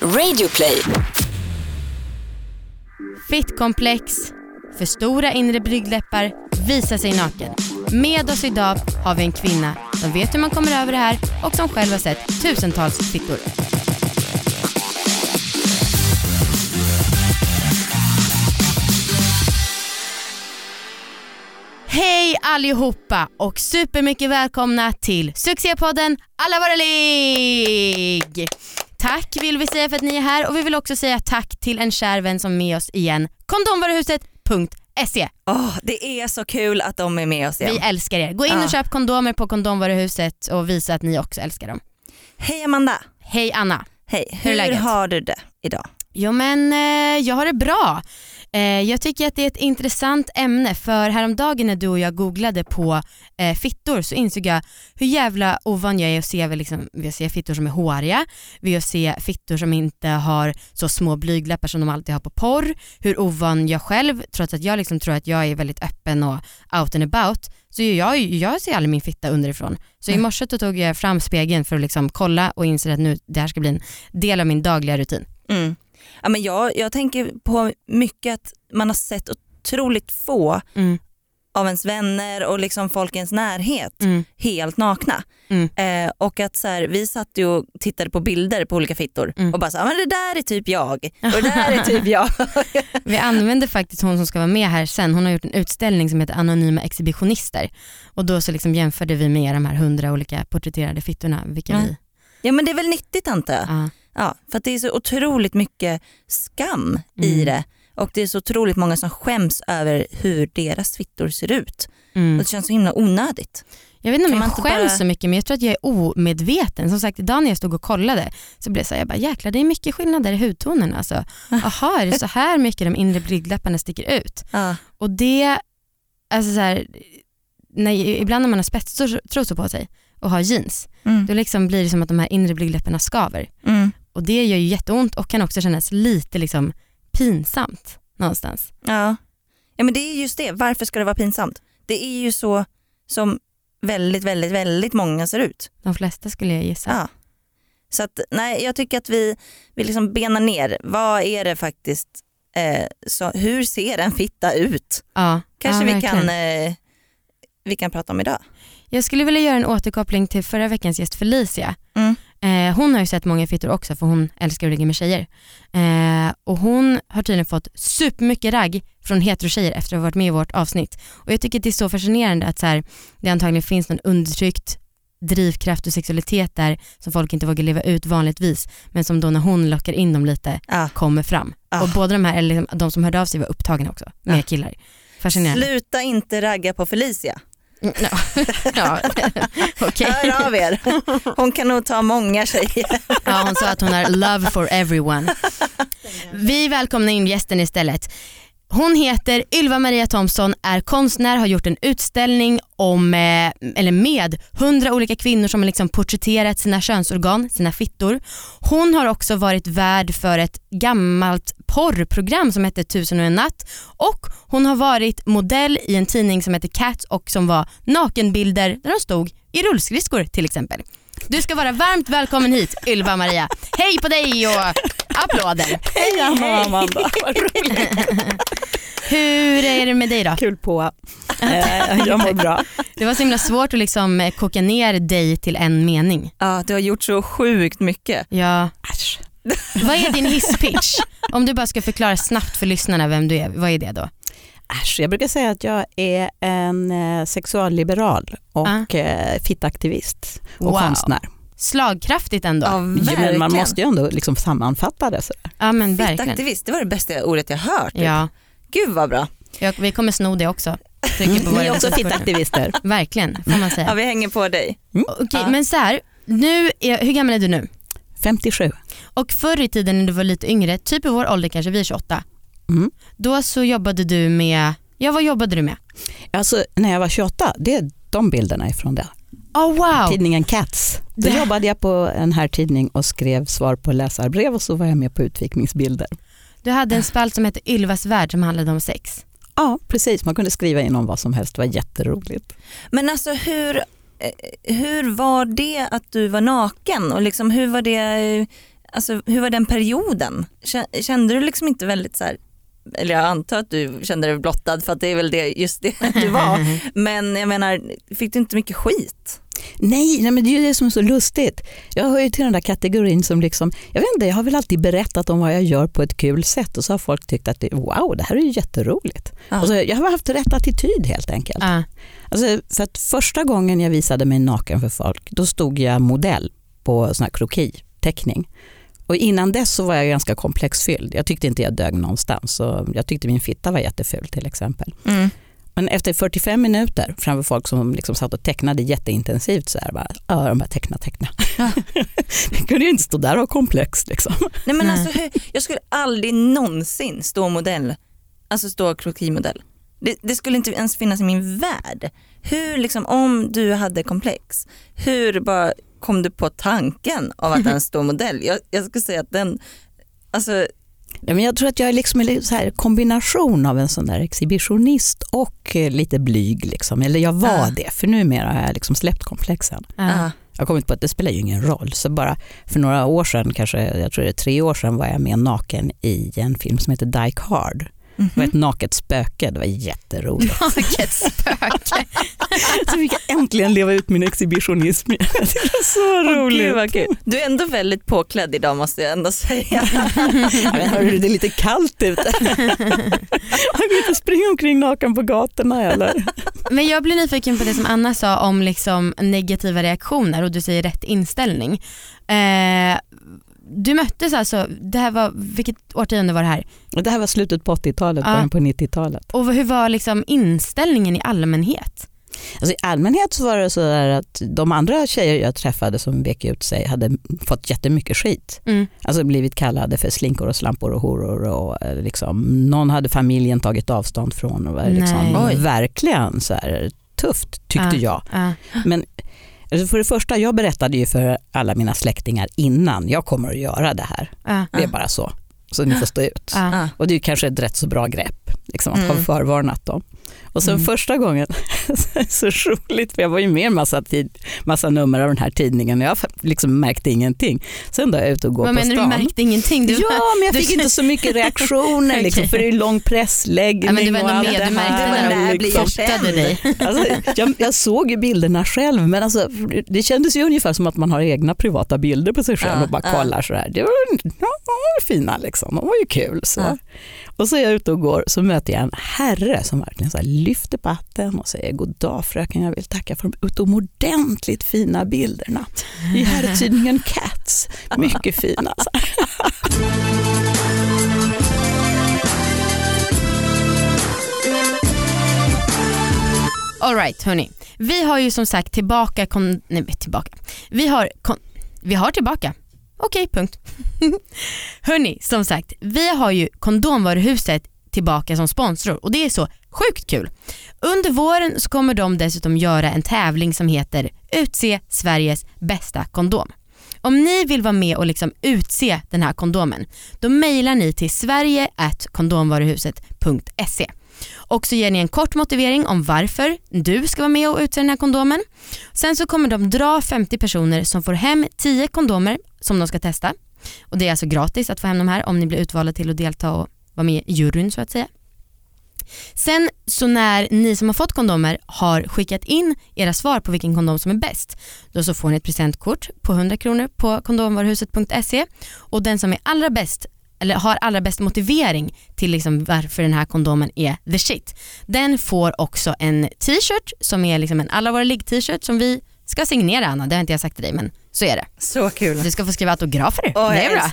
Radioplay. Fittkomplex, för stora inre blygdläppar, visa sig naken. Med oss idag har vi en kvinna som vet hur man kommer över det här och som själv har sett tusentals fittor. Hej allihopa och supermycket välkomna till succépodden Alla våra ligg! Tack vill vi säga för att ni är här och vi vill också säga tack till en kär vän som är med oss igen. Kondomvaruhuset.se Åh, det är så kul att de är med oss igen. Vi älskar er. Gå in och köp kondomer på kondomvaruhuset och visa att ni också älskar dem. Hej Amanda, Hej Anna. hej. Hur läget? har du det idag? Jo men eh, jag har det bra. Eh, jag tycker att det är ett intressant ämne för häromdagen när du och jag googlade på eh, fittor så insåg jag hur jävla ovan jag är att se, liksom, vi ser fittor som är håriga, vi ser fittor som inte har så små blygdläppar som de alltid har på porr, hur ovan jag själv, trots att jag liksom tror att jag är väldigt öppen och out and about, så jag, jag ser aldrig min fitta underifrån. Så i Mm. morse då tog jag fram spegeln för att liksom kolla och inser att nu det här ska bli en del av min dagliga rutin. Mm. Ja, men jag, jag tänker på mycket att man har sett otroligt få Mm. av ens vänner och liksom folk i ens närhet Mm. helt nakna. Mm. Eh, och att så här, vi satt ju och tittade på bilder på olika fittor Mm. och bara så, "Ja, men det där är typ jag och det där är typ jag. Vi använder faktiskt hon som ska vara med här sen, hon har gjort en utställning som heter Anonyma exhibitionister och då så liksom jämförde vi med de här hundra olika porträtterade fittorna. Vilka Ja. vi, ja men det är väl nyttigt antar jag. Ja. För det är så otroligt mycket skam i Mm. det och det är så otroligt många som skäms över hur deras fittor ser ut. mm. Och det känns så himla onödigt. Jag vet inte om man jag skäms bara- så mycket men jag tror att jag är omedveten. Som sagt idag när jag stod och kollade så blev jag så här, jag bara jäklar det är mycket skillnader i hudtonerna. Alltså. Jaha, är det så här mycket de inre blygdläpparna sticker ut? Ja. Och det, alltså så här, när, ibland när man har spetstrosor på sig och har jeans, Mm. då liksom blir det som att de här inre blygdläpparna skaver. Mm. Och det gör ju jätteont och kan också kännas lite liksom pinsamt någonstans. Ja. ja men det är just det, varför ska det vara pinsamt? Det är ju så som väldigt väldigt väldigt många ser ut. De flesta skulle jag gissa. Ja. Så att, nej, jag tycker att vi, vi liksom benar ner, vad är det faktiskt, eh, så, hur ser en fitta ut? Ja, Kanske ja, vi, kan, eh, vi kan prata om idag. Jag skulle vilja göra en återkoppling till förra veckans gäst Felicia. Mm. Eh, hon har ju sett många fittor också för hon älskar att ligga med tjejer. Eh, och hon har tydligen fått supermycket ragg från heterotjejer efter att ha varit med i vårt avsnitt. Och jag tycker att det är så fascinerande att så här, det antagligen finns någon undertryckt drivkraft och sexualitet där som folk inte vågar leva ut vanligtvis men som då när hon lockar in dem lite Ja. kommer fram. Ah. Och båda de här, eller liksom, de som hörde av sig var upptagna också med Ah. killar. Fascinerande. Sluta inte ragga på Felicia. Mm, ja. ja. Okej. Hör av er. Hon kan nog ta många tjejer. Ja, hon sa att hon har love for everyone. Vi välkomnar in gästen istället. Hon heter Ylva Maria Thomsson, är konstnär, har gjort en utställning om, eh, eller med hundra olika kvinnor som har liksom porträtterat sina könsorgan, sina fittor. Hon har också varit värd för ett gammalt porrprogram som hette Tusen och en natt och hon har varit modell i en tidning som heter Cats och som var nakenbilder där de stod i rullskridskor till exempel. Du ska vara varmt välkommen hit Ylva Maria. Hej på dig och applåder. Hej Anna och Amanda, vad roligt. Hur är det med dig då? Kul på. Eh, jag mår bra. Det var så himla svårt att liksom eh, koka ner dig till en mening. Ja, du har gjort så sjukt mycket. Ja. Äsch. Vad är din hisspitch? Om du bara ska förklara snabbt för lyssnarna vem du är, vad är det då? Äsch, jag brukar säga att jag är en eh, sexualliberal och eh, fittaktivist och Wow. konstnär. Slagkraftigt ändå. Ja, Ja, men man måste ju ändå liksom sammanfatta det. Så. men verkligen. Fittaktivist, det var det bästa ordet jag hört. typ. Ja. Gud vad bra. Jag, vi kommer sno det också. Ni är också fittaktivister. Verkligen, får man Ja, säga. vi hänger på dig. Okej, Ja. men så här, nu är, hur gammal är du nu? 57. Och förr i tiden när du var lite yngre, typ i vår ålder kanske, vi är 28, Mm. då så jobbade du med, ja vad jobbade du med? Alltså, när jag var 28, det är de bilderna ifrån det. Oh wow! Tidningen Cats. Då Det- jobbade jag på en här tidning och skrev svar på läsarbrev och så var jag med på utvikningsbilder. Du hade en spalt som hette Ylvas värld som handlade om sex. Ja, precis. Man kunde skriva in om vad som helst. Det var jätteroligt. Men alltså hur, eh, hur var det att du var naken och liksom hur var det, alltså, hur var den perioden? Kände du liksom inte väldigt så här, eller jag antar att du kände dig blottad för att det är väl det, just det du var. Men jag menar, fick du inte mycket skit? Nej, nej men det är ju det som är så lustigt. Jag hör ju till den där kategorin som liksom, jag vet inte, jag har väl alltid berättat om vad jag gör på ett kul sätt och så har folk tyckt att det, wow, det här är ju jätteroligt. Ja. Alltså, jag har haft rätt attityd helt enkelt. Ja. Alltså, för att första gången jag visade mig naken för folk, då stod jag modell på sån här krokiteckning. Och innan dess så var jag ganska komplexfylld. Jag tyckte inte jag dög någonstans. Så jag tyckte min fitta var jätteful till exempel. Mm. Men efter 45 minuter framför folk som liksom satt och tecknade jätteintensivt så här bara, ja de bara teckna, teckna. Ja. det kunde ju inte stå där och ha komplex liksom. Nej men alltså jag skulle aldrig någonsin stå modell, alltså stå krokimodell. Det, det, skulle inte ens finnas i min värld. Hur liksom, om du hade komplex, hur bara kom du på tanken av att ens stå modell? Jag, jag skulle säga att den, alltså men jag tror att jag är liksom en så här kombination av en sån där exhibitionist och eh, lite blyg. Liksom. Eller jag var uh. det, för numera har jag liksom släppt komplexen. Uh. Jag har kommit på att det spelar ju ingen roll. Så bara för några år sedan, kanske jag tror det är tre år sedan, var jag med naken i en film som heter Die Hard. Mm -hmm. Det var ett naket spöke, det var jätteroligt. Naket spöke. så fick jag äntligen leva ut min exhibitionism. Det var så roligt. Oh, Du är ändå väldigt påklädd idag måste jag ändå säga. Men hörru, det är lite kallt ute. Man kan inte springa omkring naken på gatorna eller? Men jag blir nyfiken på det som Anna sa om liksom negativa reaktioner och du säger rätt inställning. Eh, du möttes alltså, det här var, vilket årtionde var det här? Det här var slutet på 80-talet, ja. början på 90-talet. Och hur var liksom inställningen i allmänhet? Alltså I allmänhet så var det så att de andra tjejer jag träffade som vek ut sig hade fått jättemycket skit. Mm. Alltså blivit kallade för slinkor och slampor och horor. Och eh, liksom, någon hade familjen tagit avstånd från. Och var liksom, verkligen så här, tufft tyckte ja. jag. Ja. Men Alltså för det första, jag berättade ju för alla mina släktingar innan jag kommer att göra det här. Uh, det är bara så. Så ni får stå ut. Uh. Och det är kanske ett rätt så bra grepp, liksom, att mm. ha förvarnat dem. Och sen mm. första gången, så roligt för jag var ju med en massa, tid, massa nummer av den här tidningen och jag liksom märkte ingenting. Sen då jag ute och går Vad på stan. Vad menar du märkte ingenting? Du ja men jag fick inte så mycket reaktioner okay. liksom, för det är lång pressläggning ja, men det var och allt det här. Det var när liksom. dig. Alltså, jag, jag, såg ju bilderna själv men alltså, det kändes ju ungefär som att man har egna privata bilder på sig själv ja, och bara ja. kollar sådär. Det var, ja, fina liksom, de var ju kul. Så. Ja. Och så är jag ute och går så möter jag en herre som verkligen så lyfter på hatten och säger god dag fröken, jag vill tacka för de utomordentligt fina bilderna i herrtidningen Cats. Mycket fina. Alright hörni, vi har ju som sagt tillbaka, kon, nej tillbaka, vi har, kon, vi har tillbaka Okej, okay, punkt. Hörni, som sagt, vi har ju kondomvaruhuset tillbaka som sponsor och det är så sjukt kul. Under våren så kommer de dessutom göra en tävling som heter Utse Sveriges bästa kondom. Om ni vill vara med och liksom utse den här kondomen, då mejlar ni till sverige.kondomvaruhuset.se och så ger ni en kort motivering om varför du ska vara med och utse den här kondomen. Sen så kommer de dra 50 personer som får hem 10 kondomer som de ska testa. Och Det är alltså gratis att få hem de här om ni blir utvalda till att delta och vara med i juryn så att säga. Sen så när ni som har fått kondomer har skickat in era svar på vilken kondom som är bäst, då så får ni ett presentkort på 100 kronor på kondomvaruhuset.se och den som är allra bäst eller har allra bäst motivering till liksom varför den här kondomen är the shit. Den får också en t-shirt som är liksom en alla våra ligg-t-shirt som vi ska signera Anna, det har inte jag sagt till dig men så är det. Så kul. Du ska få skriva autografer. Oh, det är bra.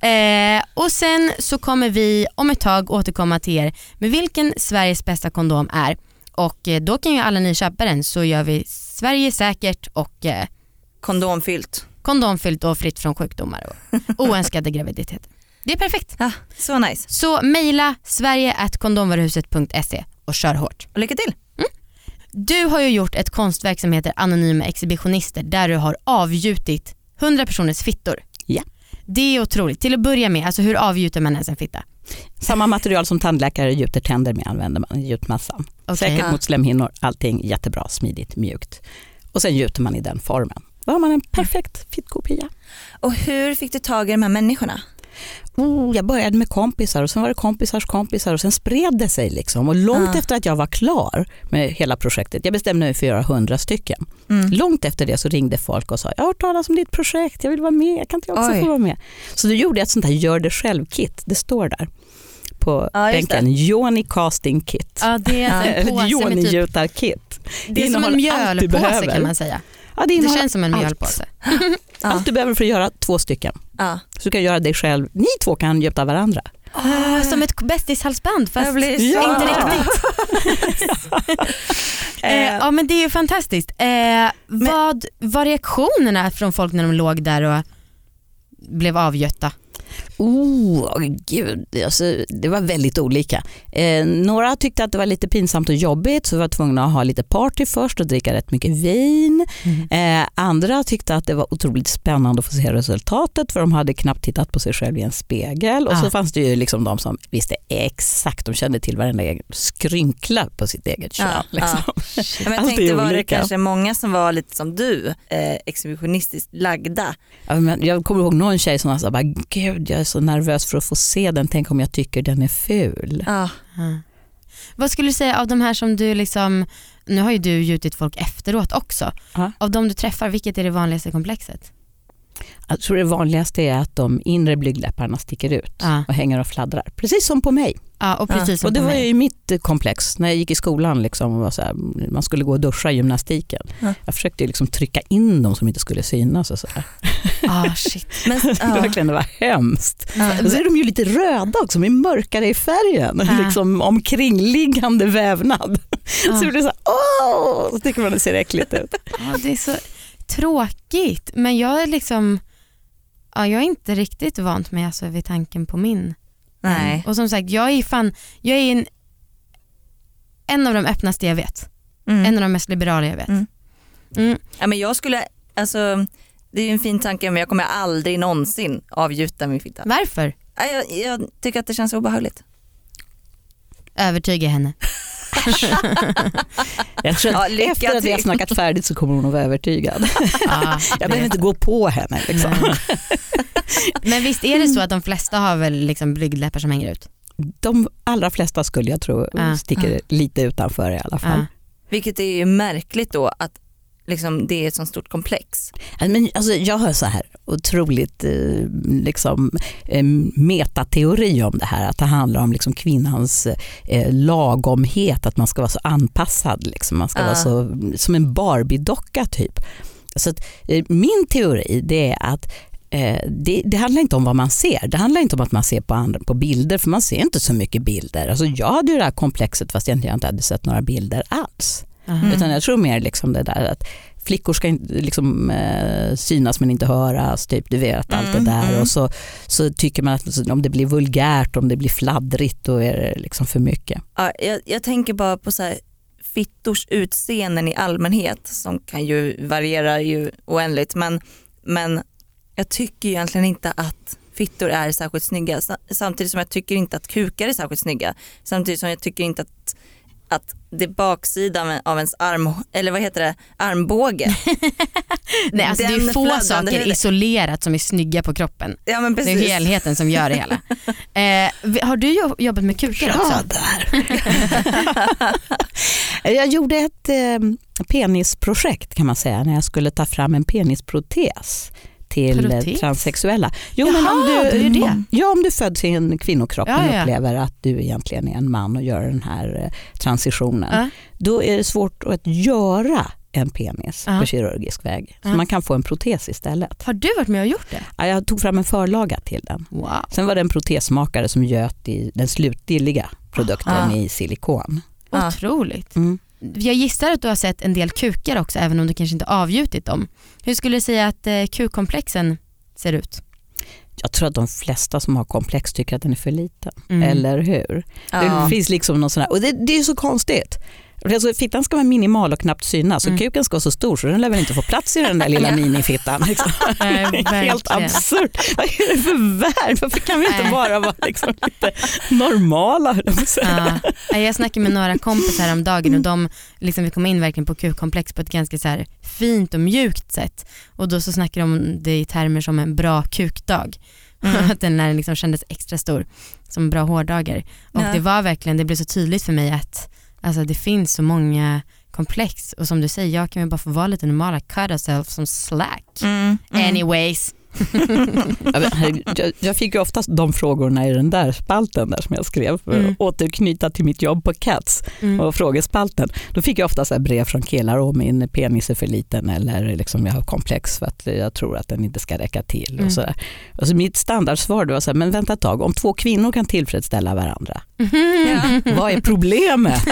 det. eh, och sen så kommer vi om ett tag återkomma till er med vilken Sveriges bästa kondom är och eh, då kan ju alla ni köpa den så gör vi Sverige säkert och eh, kondomfyllt. Kondomfyllt och fritt från sjukdomar och oönskade graviditeter. Det är perfekt. Ja, så nice. Så mejla sverige.kondomvaruhuset.se och kör hårt. Och lycka till. Du har ju gjort ett konstverk som heter Anonyma exhibitionister där du har avgjutit 100 personers fittor. Ja. Det är otroligt. Till att börja med, alltså hur avgjuter man ens en fitta? Samma material som tandläkare gjuter tänder med använder man i gjutmassan. Okay. Säkert mot slemhinnor, allting jättebra, smidigt, mjukt. Och sen gjuter man i den formen. Då har man en perfekt fittkopia. Och hur fick du tag i de här människorna? Oh, jag började med kompisar och sen var det kompisars kompisar och sen spred det sig. Liksom. Och långt Ah. efter att jag var klar med hela projektet, jag bestämde mig för att göra hundra stycken. Mm. Långt efter det så ringde folk och sa, jag har hört talas om ditt projekt, jag vill vara med, kan inte jag också Oj. få vara med? Så då gjorde jag ett sånt här gör det själv-kit, det står där på Ja, bänken, Joni Casting Kit. Ja, det är en påse med typ, det är som en mjölpåse behöver. kan man säga. Ja, det, Det känns som en mjölpåse. Allt du behöver för att göra två stycken. Ja. Så du kan göra dig själv, ni två kan gjuta varandra. Ah, som ett bästishalsband fast Jag blir Ja. inte riktigt. Eh, ja men det är ju fantastiskt. Eh, vad var reaktionerna från folk när de låg där och blev avgötta? Oh, gud, alltså, det var väldigt olika. Eh, några tyckte att det var lite pinsamt och jobbigt så vi var tvungna att ha lite party först och dricka rätt mycket vin. Eh, andra tyckte att det var otroligt spännande att få se resultatet för de hade knappt tittat på sig själv i en spegel. Och så Ah. fanns det ju liksom de som visste exakt, de kände till varenda skrynkla på sitt eget kön. Ja, liksom. Ja, men jag tänkte var det kanske många som var lite som du, eh, exhibitionistiskt lagda. Ja, men jag kommer ihåg någon tjej som sa gud jag är så nervös för att få se den, tänk om jag tycker den är ful. Ja. Vad skulle du säga av de här som du liksom, nu har ju du gjutit folk efteråt också. Ja. Av de du träffar, vilket är det vanligaste komplexet? Jag tror det vanligaste är att de inre blygdläpparna sticker ut Ja, och hänger och fladdrar. Precis som på mig. ja och precis som och det var mig. ju mitt komplex när jag gick i skolan. Liksom, var så här, man skulle gå och duscha i gymnastiken. Ja. Jag försökte liksom trycka in dem som inte skulle synas. Och så. Ah, shit. Men, Det, ja. verkligen, det var hemskt. Och så är de ju lite röda också, de är mörkare i färgen. Liksom omkringliggande vävnad. Så det blir så här, åh, så tycker man det ser äckligt ut. Ja, det är så tråkigt men jag är liksom Ja, jag är inte riktigt vant mig alltså vid tanken på min. Nej. Och som sagt, jag är fan, jag är en, en av de öppnaste jag vet. Mm. En av de mest liberala jag vet. Mm. Mm. Ja, men jag skulle, alltså, det är ju en fin tanke men jag kommer aldrig någonsin avgjuta min fitta. Varför? Ja, Jag, jag tycker att det känns obehagligt. Övertyga henne. Jag tror Ja, att lycka efter att vi har snackat färdigt så kommer hon att vara övertygad. Ja, Jag behöver inte gå på henne. Liksom. Men visst är det så att de flesta har väl liksom blygdläppar som hänger ut? De allra flesta skulle jag tro Ja, sticker lite utanför i alla fall. Ja. Vilket är ju märkligt då att liksom, det är ett så stort komplex. Men, alltså, jag har så här otroligt eh, liksom, eh, metateori om det här. Att det handlar om liksom, kvinnans eh, lagomhet, att man ska vara så anpassad. Liksom. Man ska Ja. vara så, som en Barbie-docka typ. Så att, eh, min teori det är att eh, det, det handlar inte om vad man ser. Det handlar inte om att man ser på, andra, på bilder, för man ser inte så mycket bilder. Alltså, jag hade ju det här komplexet fast jag inte hade sett några bilder alls. Aha. Utan jag tror mer liksom det där att flickor ska liksom, eh, synas men inte höras, typ, du vet allt Mm, det där. mm. Och så, så tycker man att om det blir vulgärt, om det blir fladdrigt, då är det liksom för mycket. Ja, jag, jag tänker bara på så här, fittors utseenden i allmänhet som kan ju variera ju oändligt men, men jag tycker egentligen inte att fittor är särskilt snygga Sa- samtidigt som jag tycker inte att kukar är särskilt snygga. Samtidigt som jag tycker inte att, att det baksidan av ens arm, eller vad heter det, armbåge. Nej, alltså det är få saker isolerat som är snygga på kroppen. Ja men Det är helheten som gör det hela. Eh, har du jo- jobbat med kukar också? där. jag gjorde ett eh, penisprojekt kan man säga när jag skulle ta fram en penisprotes till Protes? transsexuella. Jo, Jaha, du gör det. Om, ja, om du föds i en kvinnokropp Ja, och ja. upplever att du egentligen är en man och gör den här eh, transitionen. Då är det svårt att göra en penis Ja. på kirurgisk väg. Så Ja. man kan få en protes istället. Har du varit med och gjort det? Ja, Jag tog fram en förlaga till den. Wow. Sen var det en protesmakare som göt i den slutgiltiga produkten i silikon. Otroligt. Mm. Jag gissar att du har sett en del kukar också även om du kanske inte avgjutit dem. Hur skulle du säga att eh, kukkomplexen ser ut? Jag tror att de flesta som har komplex tycker att den är för liten. Mm. Eller hur? Ja. Det finns liksom någon sån här, och det, det är så konstigt. Alltså, fittan ska vara minimal och knappt synas och kuken ska vara så stor så den lär väl inte få plats i den där lilla minifittan. Liksom. Nej, Helt absurt. Vad är det för värld? Varför kan vi inte bara vara liksom lite normala? att. Ja. Jag snackade med några kompisar om dagen och de liksom, vi kom in verkligen på kukkomplex på ett ganska så här fint och mjukt sätt. Och då så snackade de om det i termer som en bra kukdag. att den när den liksom kändes extra stor som bra hårdagar. Och Ja. det var verkligen, det blev så tydligt för mig att alltså, det finns så många komplex och som du säger, jag kan väl bara få vara lite normala, cut ourselves som slack. Mm. Mm. Anyways. Jag, jag fick ju oftast de frågorna i den där spalten där som jag skrev för att Mm. återknyta till mitt jobb på Cats Mm. och frågespalten. Då fick jag ofta så brev från killar om min penis är för liten eller liksom jag har komplex för att jag tror att den inte ska räcka till. Mm. Och så där. Alltså mitt standardsvar var så här, men vänta ett tag, om två kvinnor kan tillfredsställa varandra, Ja. vad är problemet?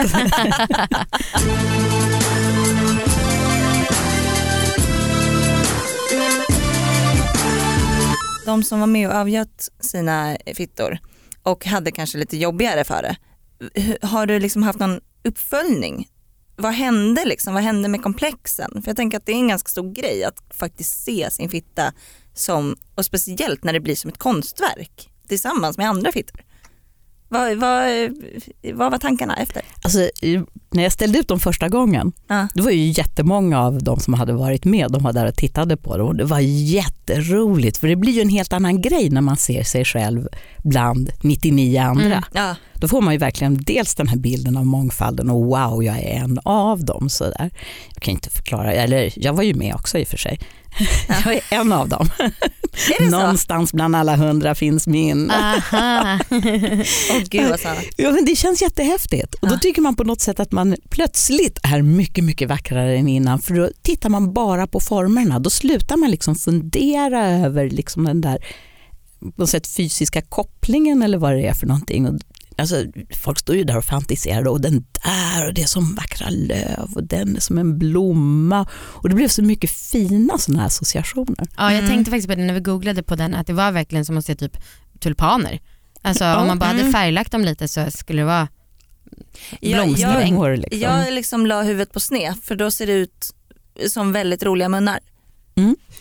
De som var med och avgöt sina fittor och hade kanske lite jobbigare för det. Har du liksom haft någon uppföljning? Vad hände liksom? Vad hände med komplexen? För jag tänker att det är en ganska stor grej att faktiskt se sin fitta som, och speciellt när det blir som ett konstverk tillsammans med andra fittor. Vad, vad, vad var tankarna efter? Alltså, när jag ställde ut dem första gången, Ja. det var ju jättemånga av de som hade varit med, de var där och tittade på det och det var jätteroligt för det blir ju en helt annan grej när man ser sig själv bland 99 andra. Mm. Ja. Då får man ju verkligen dels den här bilden av mångfalden och wow, jag är en av dem. Så där. Jag kan inte förklara, eller jag var ju med också i och för sig. Jag är en av dem. Någonstans bland alla hundra finns min. Aha. Åh gud vad. Ja, men det känns jättehäftigt och då tycker man på något sätt att man plötsligt är mycket, mycket vackrare än innan för då tittar man bara på formerna. Då slutar man liksom fundera över liksom den där på något sätt fysiska kopplingen eller vad det är för någonting. Och, alltså, folk står ju där och fantiserar och den där och det är som vackra löv och den är som en blomma och det blev så mycket fina sådana här associationer. Ja, jag Mm. tänkte faktiskt på det när vi googlade på den att det var verkligen som att se typ tulpaner. Alltså om man bara hade Mm. färglagt dem lite så skulle det vara Jag, Blomsträng. jag, Blommor liksom. jag liksom la huvudet på sned för då ser det ut som väldigt roliga munnar.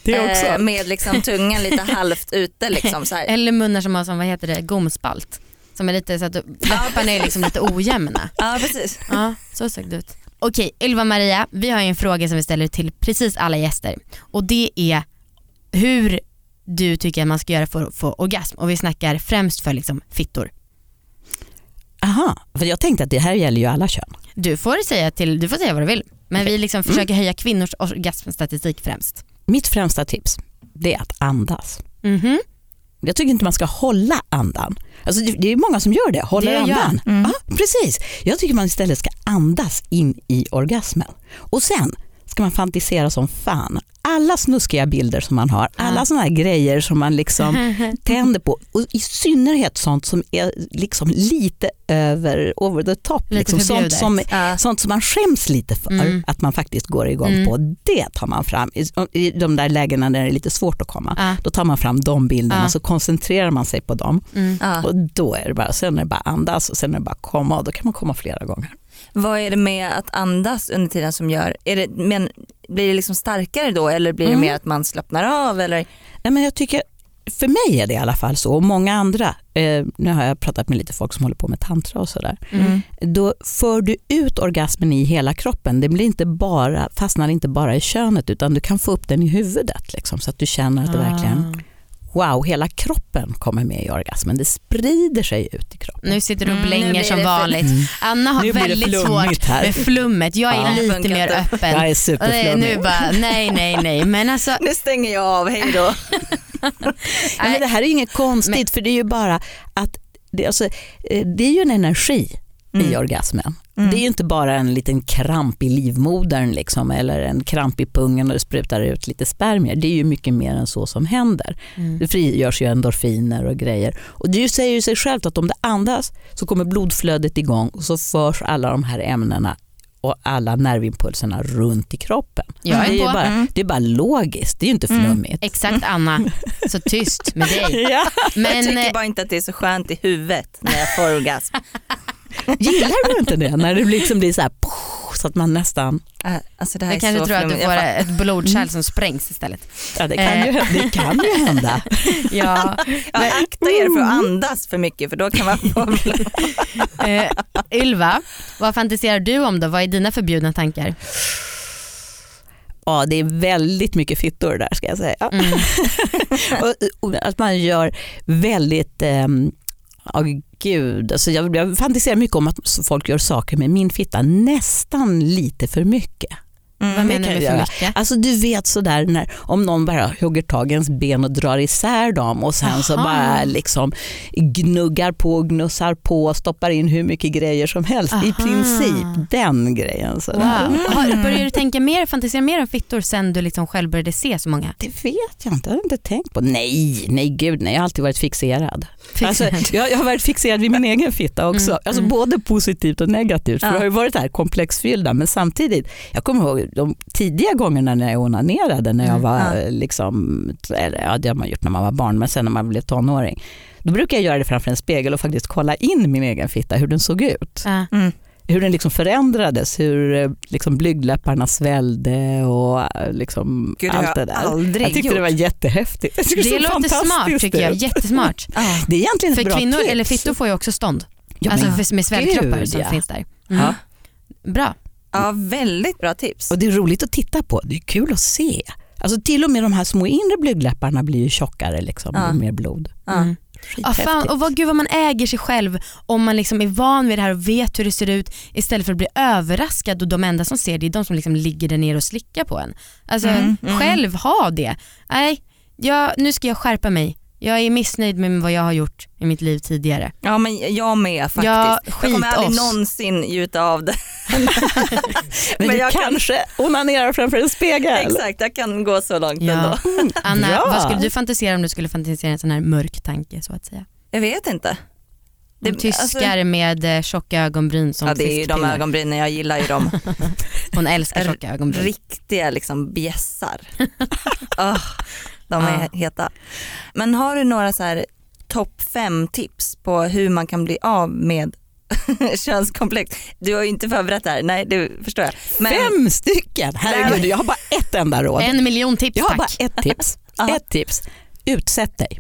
det också. Eh, med liksom tungan lite halvt ute. Liksom, så här. Eller munnar som har som, vad heter det, gomspalt. Som är lite så att läpparna är liksom lite ojämna. Ja precis. Ja, så såg det ut. Okej, Ylva Maria, vi har en fråga som vi ställer till precis alla gäster och det är hur du tycker att man ska göra för att få orgasm och vi snackar främst för liksom fittor. Aha, för jag tänkte att det här gäller ju alla kön. Du får säga, till, du får säga vad du vill men vi liksom Mm. försöker höja kvinnors orgasmstatistik främst. Mitt främsta tips det är att andas. Mhm. Jag tycker inte man ska hålla andan. Alltså det, är många som gör det, håller Det jag. andan. Mm. Ja, precis. Jag tycker man istället ska andas in i orgasmen. Och sen ska man fantisera som fan. Alla snuskiga bilder som man har, alla såna här grejer som man liksom tänder på och i synnerhet sånt som är liksom lite över over the top. Lite liksom sånt, som, Ja. sånt som man skäms lite för Mm. att man faktiskt går igång Mm. på. Det tar man fram i, i de där lägena där det är lite svårt att komma. Ja. Då tar man fram de bilderna Ja. så koncentrerar man sig på dem Mm. Och då är det bara, sen är det bara andas och sen är det bara komma och då kan man komma flera gånger. Vad är det med att andas under tiden som gör, är det, men blir det liksom starkare då eller blir det Mm. mer att man slappnar av? Eller? Nej, men jag tycker, för mig är det i alla fall så och många andra, eh, nu har jag pratat med lite folk som håller på med tantra och sådär, Mm. då för du ut orgasmen i hela kroppen. Det blir inte bara, fastnar inte bara i könet utan du kan få upp den i huvudet liksom, så att du känner att det verkligen, wow, hela kroppen kommer med i orgasmen. Det sprider sig ut i kroppen. Nu sitter du och Mm, blänger blir som vanligt. Anna har Nu blir det väldigt svårt här. med flummet. Jag är Ja. lite mer öppen. Jag är superflummig. nu bara, nej nej nej men alltså Nu stänger jag av, hej då. Nej, men det här är ju inget konstigt för det är ju bara att det, alltså, eh, det är ju en energi i Mm. orgasmen. Mm. Det är ju inte bara en liten kramp i livmodern liksom, eller en kramp i pungen och det sprutar ut lite spermier. Det är ju mycket mer än så som händer. Mm. Det frigörs ju endorfiner och grejer. Och det säger ju sig självt att om det andas så kommer blodflödet igång och så förs alla de här ämnena och alla nervimpulserna runt i kroppen. Jag är det, är bara, Mm. det är bara logiskt, det är ju inte Mm. flummigt. exakt Anna, så tyst med dig. Ja. jag Men tycker eh, bara inte att det är så skönt i huvudet när jag får orgasm. Gillar du inte det? När det liksom blir så här... så att man nästan, Äh, Alltså det här Jag kanske tror att du får ett blodkärl som sprängs istället. ja det kan, ju, det kan ju hända. Ja. Ja, akta er för att andas för mycket för då kan man få Eh, Ylva, vad fantiserar du om då? Vad är dina förbjudna tankar? Ja, det är väldigt mycket fittor där ska jag säga. Mm. och, och att man gör väldigt, ja gud, alltså jag, jag fantiserar mycket om att folk gör saker med min fitta nästan lite för mycket. Mm, vad det menar kan du med jag för göra. mycket? Alltså du vet sådär när, om någon bara hugger tag i ens ben och drar isär dem och sen så Aha. bara liksom gnuggar på och gnussar på och stoppar in hur mycket grejer som helst. I Aha. princip den grejen. Så Wow. Har, började du tänka mer, fantisera mer om fittor sen du liksom själv började se så många? Det vet jag inte, jag har inte tänkt på. Nej, nej gud nej, jag har alltid varit fixerad. Alltså, jag, jag har varit fixerad vid min egen fitta också. Mm, alltså, mm. Både positivt och negativt. För Ja. det har ju varit det här komplexfyllda men samtidigt, jag kommer ihåg de tidiga gångerna när jag onanerade när jag Mm, var ja. liksom, eller ja det har man gjort när man var barn men sen när man blev tonåring. Då brukar jag göra det framför en spegel och faktiskt kolla in min egen fitta, hur den såg ut. Ja. Mm. Hur den liksom förändrades, hur eh, liksom blygdläpparna svällde och eh, liksom Gud, det allt det jag där. aldrig Jag tyckte gjort. det var jättehäftigt. Det så låter smart tycker jag, jättesmart. Det är egentligen ett För bra kvinnor tips. eller fittor får ju också stånd. Ja, alltså med svällkroppar gud, som ja. finns där. Mm. Ja. Bra. ja, väldigt bra tips. Och det är roligt att titta på, det är kul att se. Alltså till och med de här små inre blygdläpparna blir ju tjockare liksom, Ja. med mer blod. Ja. Mm. Ja, fan, och vad, gud vad man äger sig själv om man liksom är van vid det här och vet hur det ser ut istället för att bli överraskad och de enda som ser det är de som liksom ligger där nere och slickar på en. Alltså Mm, mm. själv ha det. Nej, jag, nu ska jag skärpa mig. Jag är missnöjd med vad jag har gjort i mitt liv tidigare. Ja men jag med faktiskt. Ja, jag kommer aldrig oss. någonsin gjuta av det. Men men jag kan- kanske onanerar framför en spegel. Exakt, jag kan gå så långt Ja. ändå. Anna, Bra. vad skulle du fantisera om du skulle fantisera en sån här mörk tanke så att säga? Jag vet inte. Det, tyskar alltså- med eh, tjocka ögonbryn som Ja, det är ju de ögonbrynen, jag gillar ju dem. Hon älskar tjocka ögonbryn. Riktiga liksom bjässar. oh, de är Ja. heta. Men har du några så här topp fem tips på hur man kan bli av med könskomplex? Du har ju inte förberett det här, nej det förstår jag. Men, Fem stycken! Herregud, jag har bara ett enda råd. En miljon tips Jag har tack. bara ett tips. Ett tips. Utsätt dig.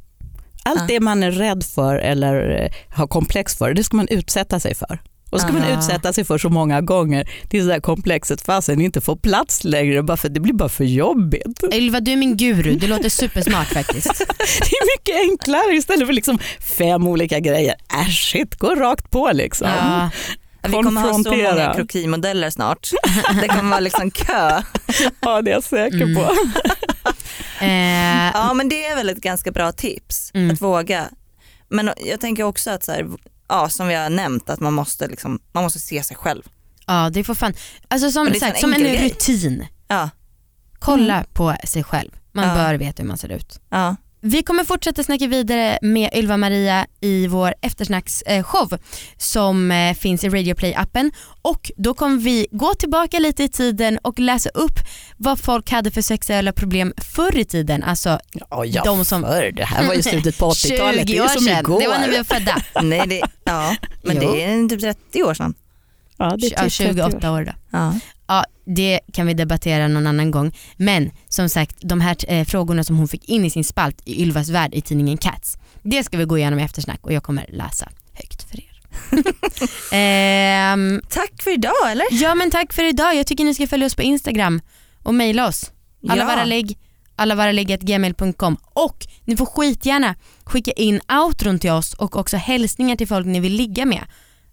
Allt det man är rädd för eller eh, har komplex för, det ska man utsätta sig för. Och ska man utsätta sig för så många gånger tills det här komplexet fasen inte får plats längre, bara för det blir bara för jobbigt. Ylva du är min guru, du låter supersmart faktiskt. Det är mycket enklare istället för liksom fem olika grejer. Äsch, shit, gå rakt på liksom. Ja. vi kommer ha så många krokimodeller snart. Det kommer vara liksom kö. Ja, det är jag säker Mm. på. Eh, Ja men det är väl ett ganska bra tips Mm. att våga. Men jag tänker också att så här, ja, som vi har nämnt att man måste, liksom, man måste se sig själv. ja det får fan, alltså som, sagt, en som en rutin. Ja, Kolla på sig själv, man Ja. bör veta hur man ser ut. ja. Vi kommer fortsätta snacka vidare med Ylva Maria i vår eftersnacksshow som eh, finns i Radioplay-appen och då kommer vi gå tillbaka lite i tiden och läsa upp vad folk hade för sexuella problem förr i tiden. Alltså Ja, ja De som- förr, det här var ju slutet på 80-talet, det 20 är år som sedan, igår. det var när vi var födda. Nej, det, ja. men Jo. det är typ 30 år sedan. Ja, det är typ 30 år. 28 år då. Ja. Ja, det kan vi debattera någon annan gång. Men som sagt, de här eh, frågorna som hon fick in i sin spalt i Ylvas värld i tidningen Cats, det ska vi gå igenom i eftersnack och jag kommer läsa högt för er. Ehm, Tack för idag eller? ja men tack för idag. Jag tycker ni ska följa oss på Instagram och mejla oss. Allavaraligg, allavaraligg.gmail.com och ni får skitgärna skicka in outron till oss och också hälsningar till folk ni vill ligga med.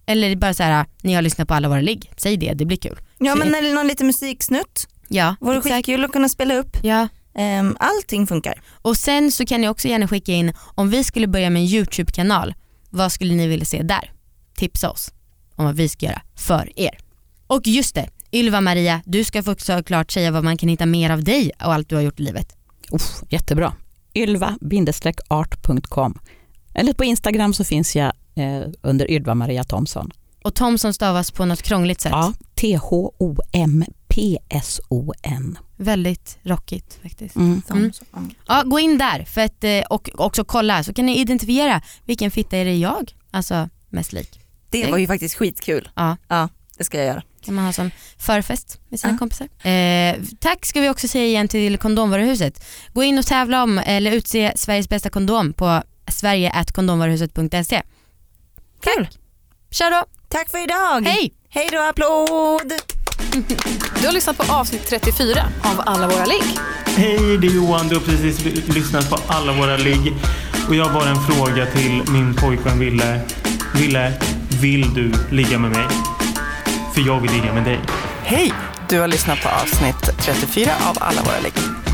Eller bara så här, ni har lyssnat på Alla våra ligg, säg det, det blir kul. Ja men eller någon liten musiksnutt. Ja, Vore skitkul att kunna spela upp. Ja. Ehm, allting funkar. Och sen så kan ni också gärna skicka in om vi skulle börja med en YouTube-kanal, vad skulle ni vilja se där? Tipsa oss om vad vi ska göra för er. Och just det, Ylva Maria, du ska få såklart säga vad man kan hitta mer av dig och allt du har gjort i livet. Uff, jättebra. ylva-art.com. Eller på Instagram så finns jag eh, under Ylva Maria Thomsson. Och Thomson stavas på något krångligt sätt. Ja, T-H-O-M-P-S-O-N. Väldigt rockigt faktiskt. Mm. Mm. Ja, gå in där för att, eh, och också kolla så kan ni identifiera vilken fitta är det jag alltså mest lik. Det var ju faktiskt skitkul. Ja. Ja, det ska jag göra. kan man ha som förfest med sina Ja. kompisar. Eh, tack ska vi också säga igen till kondomvaruhuset. Gå in och tävla om eller utse Sveriges bästa kondom på sverige.kondomvaruhuset.se. Kul. Kör då, Tack för idag. hej! Hej då, applåd. Du har lyssnat på avsnitt 34 av Alla våra ligg. Hej, det är Johan. Du har precis lyssnat på alla våra ligg. Och jag har bara en fråga till min pojkvän Ville. Ville, vill du ligga med mig? För jag vill ligga med dig. Hej! Du har lyssnat på avsnitt 34 av Alla våra ligg.